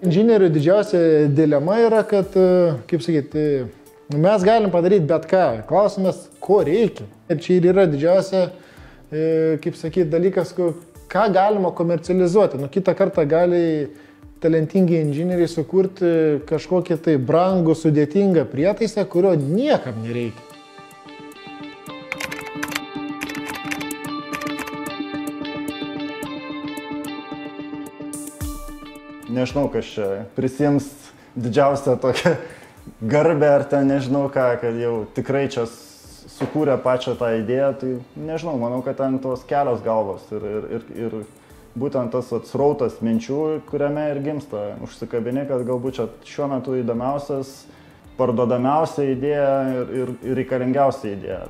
Inžinierių didžiausia dilema yra, kad, e, kaip sakyti, mes galim padaryti bet ką. Klausimas, ko reikia. Ir čia ir yra didžiausia, e, kaip sakyti, dalykas, ką galima komercializuoti. Nu, kitą kartą gali talentingi inžinieriai sukurti kažkokį tai brangų, sudėtingą prietaisą, kurio niekam nereikia. Nežinau, kas čia prisims didžiausią tokią garbę ar ten nežinau ką, kad jau tikrai čia sukūrė pačią tą idėją, tai nežinau, manau, kad ten tos kelios galvos ir, ir, ir, ir būtent tas atsrautas minčių, kuriame ir gimsta užsikabinė, kad galbūt čia šiuo metu įdomiausias, parduodamiausia idėja ir, ir, ir reikalingiausia idėja.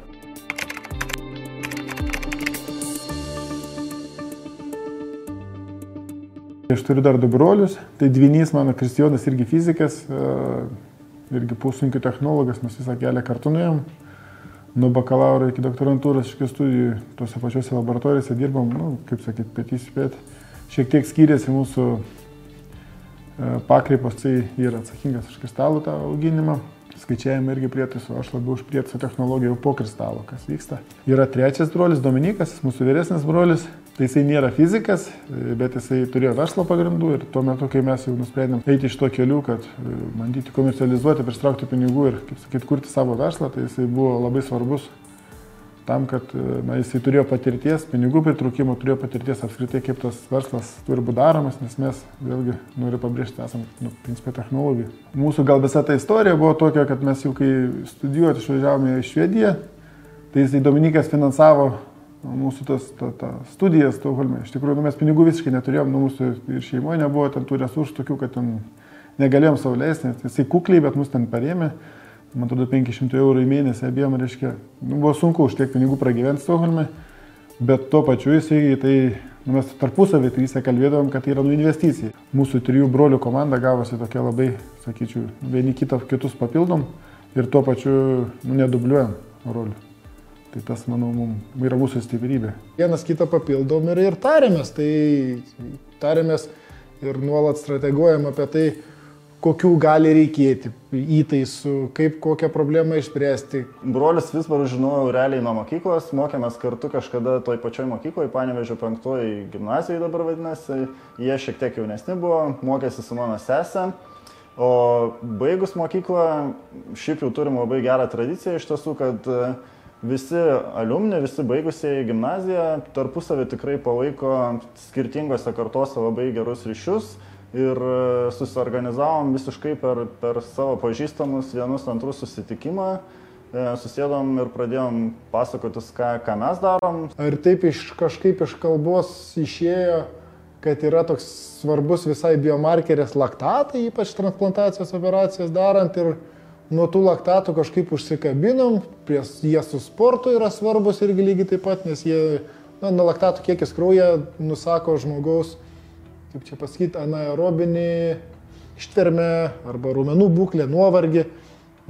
Aš turiu dar du brolius, tai dvinys mano Kristijonas irgi fizikas, e, irgi pusunkių technologas, mes visą kelią kartu nuėjom. Nuo bakalauro iki doktorantūros iš studijų tuose pačiuose laboratorijose dirbom, nu, kaip sakyt, petys pėt. Šiek tiek skiriasi mūsų e, pakreipos, tai yra atsakingas už kristalų tą auginimą, skaičiavimą irgi prietaisų, aš labiau už prietaisų technologiją jau po kristalo, kas vyksta. Yra trečias brolis Dominikas, mūsų vyresnis brolis, Tai jisai nėra fizikas, bet jisai turėjo verslo pagrindų ir tuo metu, kai mes jau nusprendėm eiti iš to keliu, kad e, bandyti komercializuoti, pristraukti pinigų ir, kaip sakyt, kurti savo verslą, tai jisai buvo labai svarbus tam, kad e, na, jisai turėjo patirties, pinigų pritrūkimo, turėjo patirties apskritai, kaip tas verslas turi būti daromas, nes mes, vėlgi, noriu pabrėžti, esame, nu, principė, technologija. Mūsų gal visa ta istorija buvo tokia, kad mes jau kai studijuoti išvažiavome į Švediją, tai jisai Dominikas finansavo mūsų tas, ta, ta studijas Stokholme. Iš tikrųjų, nu, mes pinigų visiškai neturėjom, nu, mūsų ir šeimoje nebuvo ten tų resursų tokių, kad ten negalėjom sauliaisti, jisai kukliai, bet mus ten parėmė. Man atrodo, 500 eurų į mėnesį abiem, reiškia, nu, buvo sunku už tiek pinigų pragyventi Stokholme, bet tuo pačiu jisai, tai nu, mes tarpusavį trysia kalbėdavom, kad tai yra nu investicija. Mūsų trijų brolių komanda gavosi tokia labai, sakyčiau, vieni kitą, kitus papildom ir tuo pačiu nu, nedubliuojam rolių. Tai tas, manau, mums yra mūsų stiprybė. Vienas kitą papildom ir, ir tarėmės, tai tarėmės ir nuolat strateguojam apie tai, kokių gali reikėti įtaisų, kaip kokią problemą išspręsti. Brolis Visbarų žinojau realiai nuo mokyklos, mokėmės kartu kažkada toj pačioj mokykloje, Panevežio penktoji gimnazijoje dabar vadinasi, jie šiek tiek jaunesni buvo, mokėsi su mano sesė. O baigus mokyklą, šiaip jau turim labai gerą tradiciją iš tiesų, kad uh, visi aliumni, visi baigusieji gimnaziją tarpusavį tikrai palaiko skirtingose kartose labai gerus ryšius ir e, susiorganizavom visiškai per, per savo pažįstamus vienus antrus susitikimą, e, susėdom ir pradėjom pasakotis, ką, ką mes darom. Ar taip iš kažkaip iš kalbos išėjo, kad yra toks svarbus visai biomarkeris laktatai, ypač transplantacijos operacijas darant ir nuo tų laktatų kažkaip užsikabinom, prie jie su sportu yra svarbus irgi lygiai taip pat, nes jie, na, nuo laktatų kiekis krauja nusako žmogaus, kaip čia pasakyti, anaerobinį ištvermę arba raumenų būklę, nuovargį.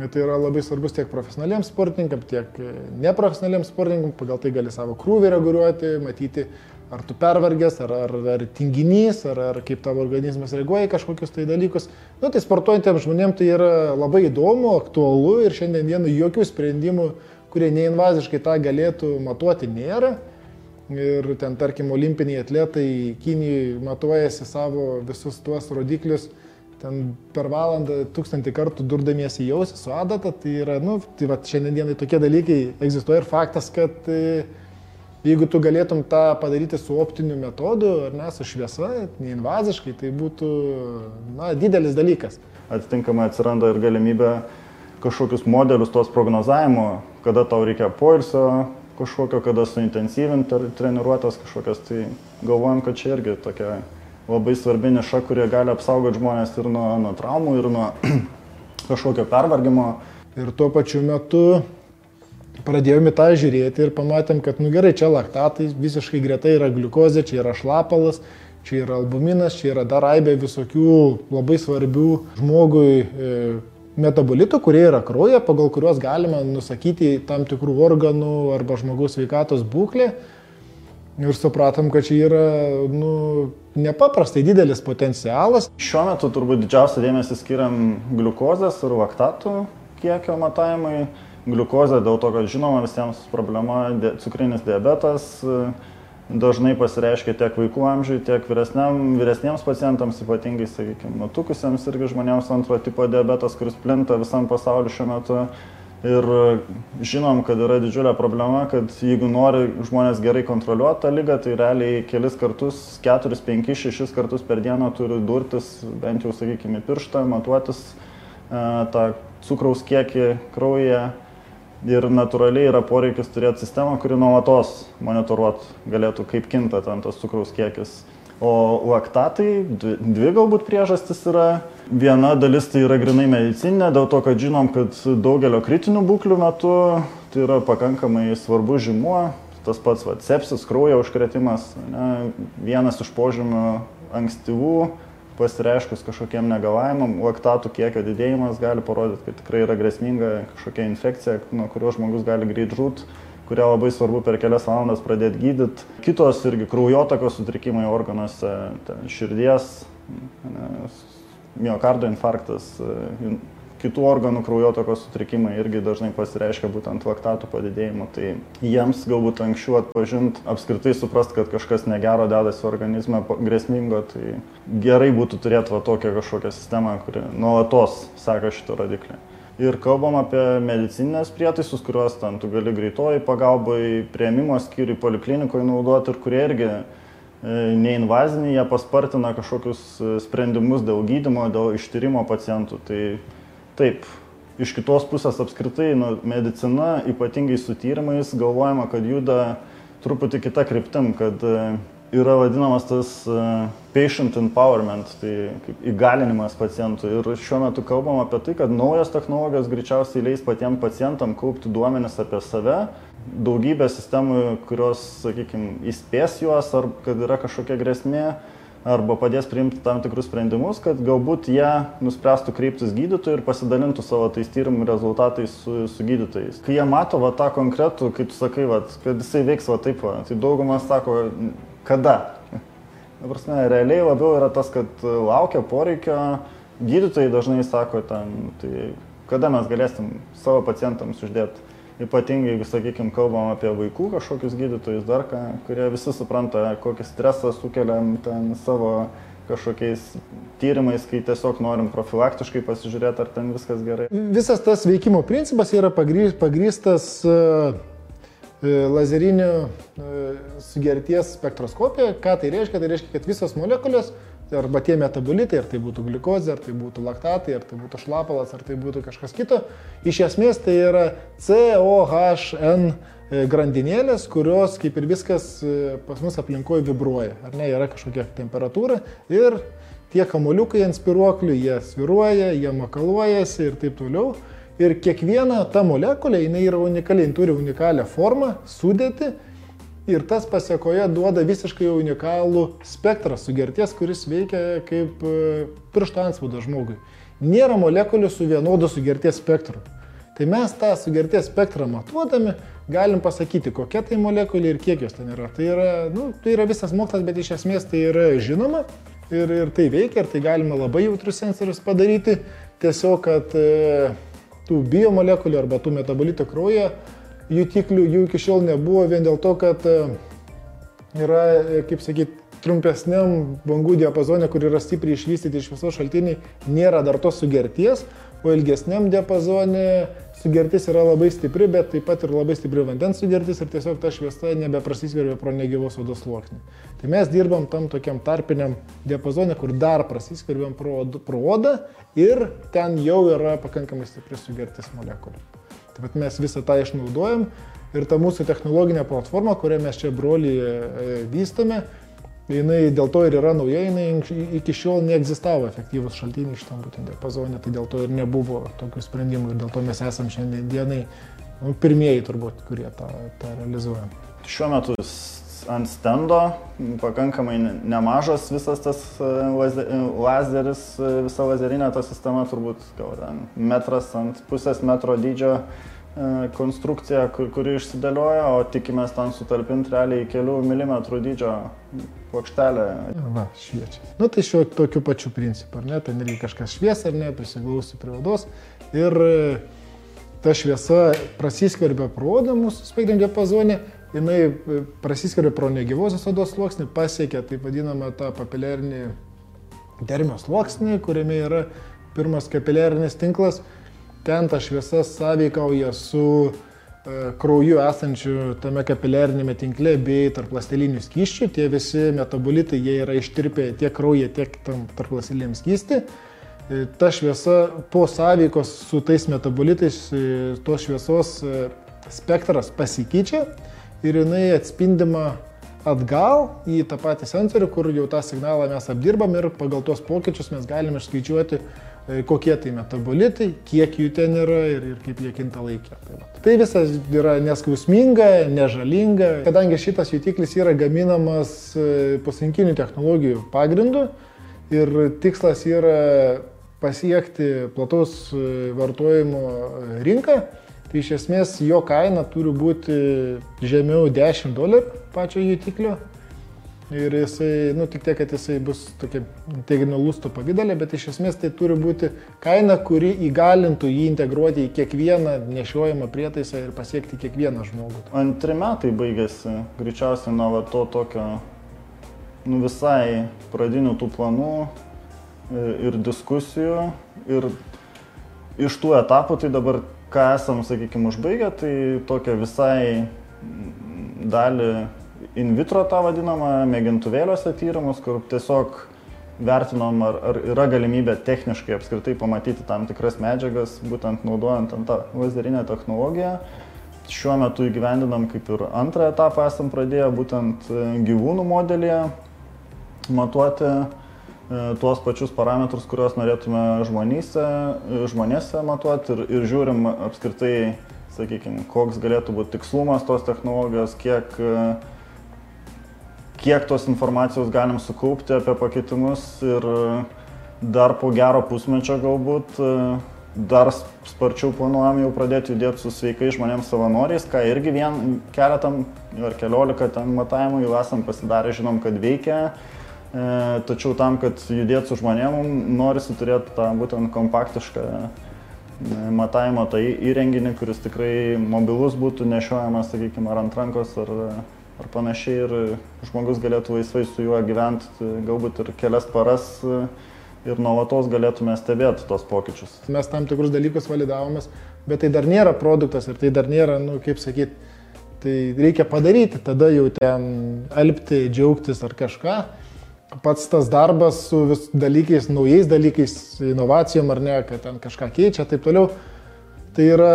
Tai yra labai svarbus tiek profesionaliems sportininkams, tiek neprofesionaliems sportininkams, pagal tai gali savo krūvį reguliuoti, matyti ar tu pervargęs, ar, ar, ar tinginys, ar, ar kaip tavo organizmas reaguoja į kažkokius tai dalykus. Nu, tai sportuojantiems žmonėms tai yra labai įdomu, aktualu ir šiandien dienų jokių sprendimų, kurie neinvaziškai tą galėtų matuoti, nėra. Ir ten, tarkim, olimpiniai atletai Kinijai matuojasi savo visus tuos rodiklius ten per valandą tūkstantį kartų durdamiesi jausi su adata, tai yra, nu, tai va, šiandien dienai tokie dalykai egzistuoja ir faktas, kad e, Jeigu tu galėtum tą padaryti su optiniu metodu, ar ne, su šviesa, neinvaziškai, tai būtų na, didelis dalykas. Atitinkamai atsiranda ir galimybė kažkokius modelius tos prognozavimo, kada tau reikia poilsio kažkokio, kada suintensyvinti treniruotės kažkokios, tai galvojam, kad čia irgi tokia labai svarbi niša, kurie gali apsaugoti žmonės ir nuo, nuo traumų, ir nuo kažkokio pervargimo. Ir tuo pačiu metu pradėjom į tą žiūrėti ir pamatėm, kad, nu gerai, čia laktatai, visiškai greta yra gliukozė, čia yra šlapalas, čia yra albuminas, čia yra dar aibė visokių labai svarbių žmogui e, metabolitų, kurie yra kraujyje, pagal kuriuos galima nusakyti tam tikrų organų arba žmogaus sveikatos būklę. Ir supratom, kad čia yra nu, nepaprastai didelis potencialas. Šiuo metu turbūt didžiausią dėmesį skiriam gliukozės ir laktatų kiekio matavimui. Gliukozė dėl to, kad žinoma visiems problema cukrinis diabetas dažnai pasireiškia tiek vaikų amžiui, tiek vyresniems pacientams, ypatingai, sakykime, nutukusiems irgi žmonėms antro tipo diabetas, kuris plinta visam pasauliu šiuo metu. Ir žinom, kad yra didžiulė problema, kad jeigu nori žmonės gerai kontroliuoti tą lygą, tai realiai kelis kartus, keturis, penkis, šešis kartus per dieną turi durtis, bent jau, sakykime, pirštą, matuotis e, tą cukraus kiekį kraujyje. Ir natūraliai yra poreikis turėti sistemą, kuri nuolatos monitoruot galėtų, kaip kinta ten tas cukraus kiekis. O laktatai, dvi galbūt priežastis yra. Viena dalis tai yra grinai medicinė, dėl to, kad žinom, kad daugelio kritinių būklių metu tai yra pakankamai svarbus žymuo. Tas pats va, sepsis, kraujo užkretimas, ne, vienas iš požymių ankstyvų pasireiškus kažkokiem negalavimam, laktatų kiekio didėjimas gali parodyti, kad tikrai yra grėsminga kažkokia infekcija, nuo kurios žmogus gali greit žūt kurią labai svarbu per kelias valandas pradėti gydyti. Kitos irgi kraujotakos sutrikimai organuose, širdies, miocardo infarktas, kitų organų kraujotakos sutrikimai irgi dažnai pasireiškia būtent laktatų padidėjimu. Tai jiems galbūt anksčiau atpažint, apskritai suprast, kad kažkas negero dedasi organizme, grėsmingo, tai gerai būtų turėti va tokią kažkokią sistemą, kuri nuolatos seka šitą rodiklį ir kalbam apie medicinines prietaisus, kuriuos ten tu gali greitoji pagalbai, prieimimo skyriui, poliklinikoje naudoti ir kurie irgi e, neinvaziniai, jie paspartina kažkokius e, sprendimus dėl gydymo, dėl ištyrimo pacientų. Tai taip, iš kitos pusės apskritai nu, medicina, ypatingai su tyrimais, galvojama, kad juda truputį kita kryptim, kad e, yra vadinamas tas uh, patient empowerment, tai kaip įgalinimas pacientų. Ir šiuo metu kalbam apie tai, kad naujos technologijos greičiausiai leis patiems pacientam kaupti duomenis apie save, daugybę sistemų, kurios, sakykime, įspės juos, ar kad yra kažkokia grėsmė, arba padės priimti tam tikrus sprendimus, kad galbūt jie nuspręstų kreiptis gydytojui ir pasidalintų savo tais tyrimų rezultatais su, su gydytojais. Kai jie mato va, tą konkretų, kaip tu sakai, va, kad jisai veiks va taip, va, tai daugumas sako, kada. Prasme, realiai labiau yra tas, kad laukia poreikio, gydytojai dažnai sako, ten, tai kada mes galėsim savo pacientams uždėti. Ypatingai, jeigu, sakykime, kalbam apie vaikų kažkokius gydytojus dar ką, kurie visi supranta, kokį stresą sukeliam ten savo kažkokiais tyrimais, kai tiesiog norim profilaktiškai pasižiūrėti, ar ten viskas gerai. Visas tas veikimo principas yra pagrystas uh E, lazerinio e, sugerties spektroskopija. Ką tai reiškia? Tai reiškia, kad visos molekulės, arba tie metabolitai, ar tai būtų gliukozė, ar tai būtų laktatai, ar tai būtų šlapalas, ar tai būtų kažkas kito, iš esmės tai yra COHN e, grandinėlės, kurios kaip ir viskas pas mus aplinkoje vibruoja. Ar ne, yra kažkokia temperatūra ir tie kamuoliukai ant spiruoklių, jie sviruoja, jie makaluojasi ir taip toliau. Ir kiekviena ta molekulė, jinai yra unikali, jin turi unikalią formą, sudėti ir tas pasiekoje duoda visiškai unikalų spektrą sugerties, kuris veikia kaip e, piršto anspaudo žmogui. Nėra molekulių su vienodu sugerties spektru. Tai mes tą sugerties spektrą matuodami galim pasakyti, kokia tai molekulė ir kiek jos ten yra. Tai yra, nu, tai yra visas mokslas, bet iš esmės tai yra žinoma ir, ir tai veikia ir tai galima labai jautrus sensorius padaryti. Tiesiog, kad e, tų biomolekulių arba tų metabolitų kraujyje jutiklių jų iki šiol nebuvo vien dėl to, kad e, yra, e, kaip sakyti, trumpesniam bangų diapazone, kur yra stipriai išvystyti iš viso šaltiniai, nėra dar tos sugerties, o ilgesniam diapazone sugertis yra labai stipri, bet taip pat ir labai stipri vandens sugertis ir tiesiog ta šviesa nebeprasiskverbia pro negyvos odos sluoksnį. Tai mes dirbam tam tokiam tarpiniam diapazone, kur dar prasiskverbiam pro, pro odą ir ten jau yra pakankamai stipri sugertis molekulė. Taip pat mes visą tą išnaudojam ir ta mūsų technologinė platforma, kurią mes čia broliai e, vystome, jinai dėl to ir yra nauja, jinai iki šiol neegzistavo efektyvus šaltiniai šitam būtent diapazone, tai dėl to ir nebuvo tokių sprendimų ir dėl to mes esam šiandien dienai nu, pirmieji turbūt, kurie tą, tą realizuoja. Šiuo metu ant stendo pakankamai nemažas visas tas e, lazeris, e, visa lazerinė ta sistema turbūt gal ten metras ant pusės metro dydžio konstrukcija, kur, kuri išsidėlioja, o tikimės ten sutalpinti realiai kelių milimetrų dydžio plokštelę. Va, šviečia. Nu tai šiuo tokiu pačiu principu, ar ne, ten reikia kažkas švies ar ne, prisiglausti prie odos ir ta šviesa prasiskverbia pro odą mūsų smegenų diapazonė, jinai prasiskverbia pro negyvosios odos sluoksnį, pasiekia taip vadinamą tą papilerinį dermio sluoksnį, kuriame yra pirmas kapiliarinis tinklas ten ta šviesa sąveikauja su e, krauju esančiu tame kapiliarinėme tinkle bei tarp lastelinių skyščių. Tie visi metabolitai, jie yra ištirpę tiek kraujyje, tiek tam tarp lasteliniam skysti. E, ta šviesa po sąveikos su tais metabolitais, e, tos šviesos spektras pasikeičia ir jinai atspindima atgal į tą patį sensorių, kur jau tą signalą mes apdirbam ir pagal tuos pokyčius mes galime išskaičiuoti E, kokie tai metabolitai, kiek jų ten yra ir, ir kaip jie kinta laikė. Tai, va. tai visas yra neskausminga, nežalinga, kadangi šitas jutiklis yra gaminamas e, pusinkinių technologijų pagrindu ir tikslas yra pasiekti plataus e, vartojimo rinką, tai iš esmės jo kaina turi būti žemiau 10 dolerių pačio jutiklio Ir jisai, nu tik tiek, kad jisai bus tokia teiginio lūsto pavydalė, bet iš esmės tai turi būti kaina, kuri įgalintų jį integruoti į kiekvieną nešiojamą prietaisą ir pasiekti kiekvieną žmogų. Antri metai baigėsi, greičiausiai nuo to tokio, nu visai pradinių tų planų e, ir diskusijų. Ir iš tų etapų, tai dabar ką esam, sakykime, užbaigę, tai tokia visai dalį in vitro tą vadinamą mėgintuvėliuose tyrimus, kur tiesiog vertinom, ar, ar yra galimybė techniškai apskritai pamatyti tam tikras medžiagas, būtent naudojant tą lazerinę technologiją. Šiuo metu įgyvendinam kaip ir antrą etapą esam pradėję būtent e, gyvūnų modelėje matuoti e, tuos pačius parametrus, kuriuos norėtume žmonėse, e, žmonėse matuoti ir, ir žiūrim apskritai, sakykime, koks galėtų būti tikslumas tos technologijos, kiek uh, kiek tos informacijos galim sukaupti apie pakeitimus ir e, dar po gero pusmečio galbūt e, dar sparčiau planuojam jau pradėti judėti su sveikai žmonėms savanoriais, ką irgi vien keletam ar keliolika ten matavimų jau esam pasidarę, žinom, kad veikia. E, tačiau tam, kad judėti su žmonėm, norisi turėti tą būtent kompaktišką e, matavimo tą įrenginį, kuris tikrai mobilus būtų nešiojamas, sakykime, ar ant rankos, ar, ar panašiai ir žmogus galėtų laisvai su juo gyventi galbūt ir kelias paras ir nuolatos galėtume stebėti tos pokyčius. Mes tam tikrus dalykus validavomės, bet tai dar nėra produktas ir tai dar nėra, nu, kaip sakyti, tai reikia padaryti, tada jau ten alpti, džiaugtis ar kažką. Pats tas darbas su vis dalykais, naujais dalykais, inovacijom ar ne, kad ten kažką keičia, taip toliau, tai yra,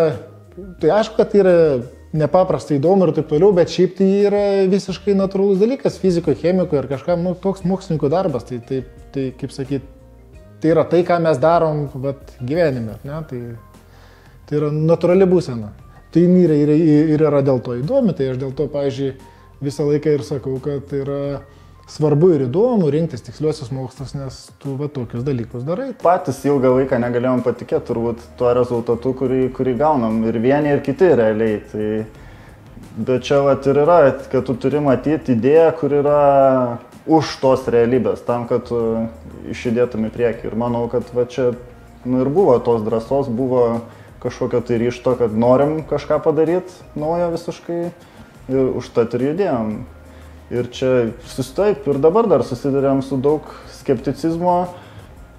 tai aišku, kad tai yra nepaprastai įdomu ir taip toliau, bet šiaip tai yra visiškai natūralus dalykas fizikoje, chemikoje ar kažkam, nu, toks mokslininkų darbas, tai, tai, tai kaip sakyt, tai yra tai, ką mes darom vat, gyvenime, ne? tai, tai yra natūrali būsena. Tai yra, ir, ir yra dėl to įdomi, tai aš dėl to, pavyzdžiui, visą laiką ir sakau, kad tai yra svarbu ir įdomu rinktis tiksliuosius mokslus, nes tu va tokius dalykus darai. Patys ilgą laiką negalėjom patikėti turbūt tuo rezultatu, kurį, kurį gaunam ir vieni ir kiti realiai. Tai, bet čia va ir yra, kad tu turi matyti idėją, kur yra už tos realybės, tam, kad tu išjudėtum į priekį. Ir manau, kad va čia nu, ir buvo tos drąsos, buvo kažkokio tai ryšto, kad norim kažką padaryti naujo visiškai ir užtat ir judėjom. Ir čia susitaip ir dabar dar susidurėm su daug skepticizmo.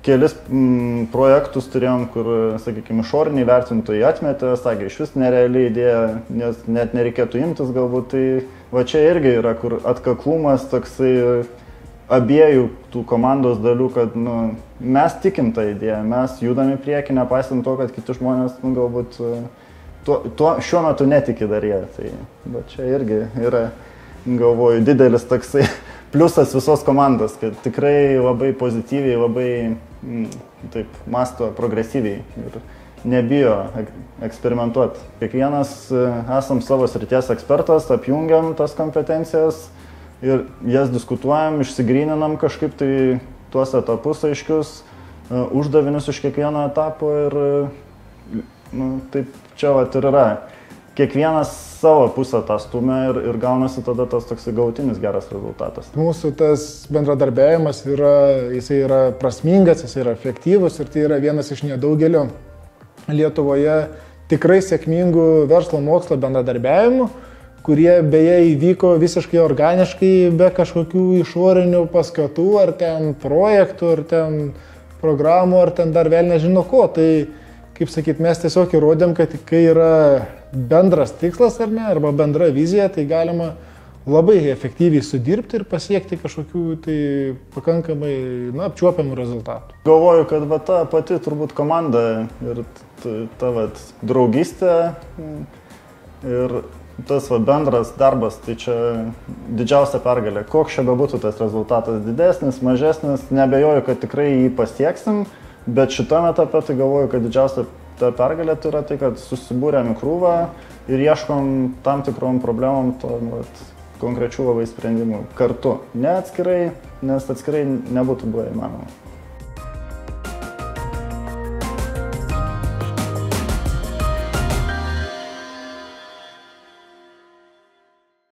Kelis mm, projektus turėjom, kur, sakykime, išoriniai vertintojai atmetė, sakė, iš vis nereali idėja, nes net nereikėtų imtis galbūt. Tai va čia irgi yra, kur atkaklumas toksai abiejų tų komandos dalių, kad nu, mes tikim tą idėją, mes judam į priekį, nepaisant to, kad kiti žmonės nu, galbūt tuo, tuo, šiuo metu netiki dar jie. Tai va čia irgi yra galvoju, didelis toksai pliusas visos komandos, kad tikrai labai pozityviai, labai m, mm, taip masto progresyviai ir nebijo eksperimentuoti. Kiekvienas e, esam savo srities ekspertas, apjungiam tas kompetencijas ir jas diskutuojam, išsigryninam kažkaip tai tuos etapus aiškius, e, uždavinius iš kiekvieno etapo ir nu, taip čia va ir yra. Kiekvienas savo pusę tą stumia ir, ir gaunasi tada tas toks gautinis geras rezultatas. Mūsų tas bendradarbiavimas yra, jisai yra prasmingas, jisai yra efektyvus ir tai yra vienas iš nedaugelio Lietuvoje tikrai sėkmingų verslo mokslo bendradarbiavimų, kurie beje įvyko visiškai organiškai, be kažkokių išorinių paskatų, ar ten projektų, ar ten programų, ar ten dar vėl nežino ko. Tai, kaip sakyt, mes tiesiog įrodėm, kad kai yra bendras tikslas ar ne, arba bendra vizija, tai galima labai efektyviai sudirbti ir pasiekti kažkokių tai pakankamai na, apčiuopiamų rezultatų. Galvoju, kad va, ta pati turbūt komanda ir ta, va, draugystė ir tas va, bendras darbas, tai čia didžiausia pergalė. Koks čia bebūtų tas rezultatas didesnis, mažesnis, nebejoju, kad tikrai jį pasieksim, bet šitame etape tai galvoju, kad didžiausia ta pergalė tai yra tai, kad susibūrėm į krūvą ir ieškom tam tikrom problemom to vat, konkrečių labai sprendimų kartu. Ne atskirai, nes atskirai nebūtų buvę įmanoma.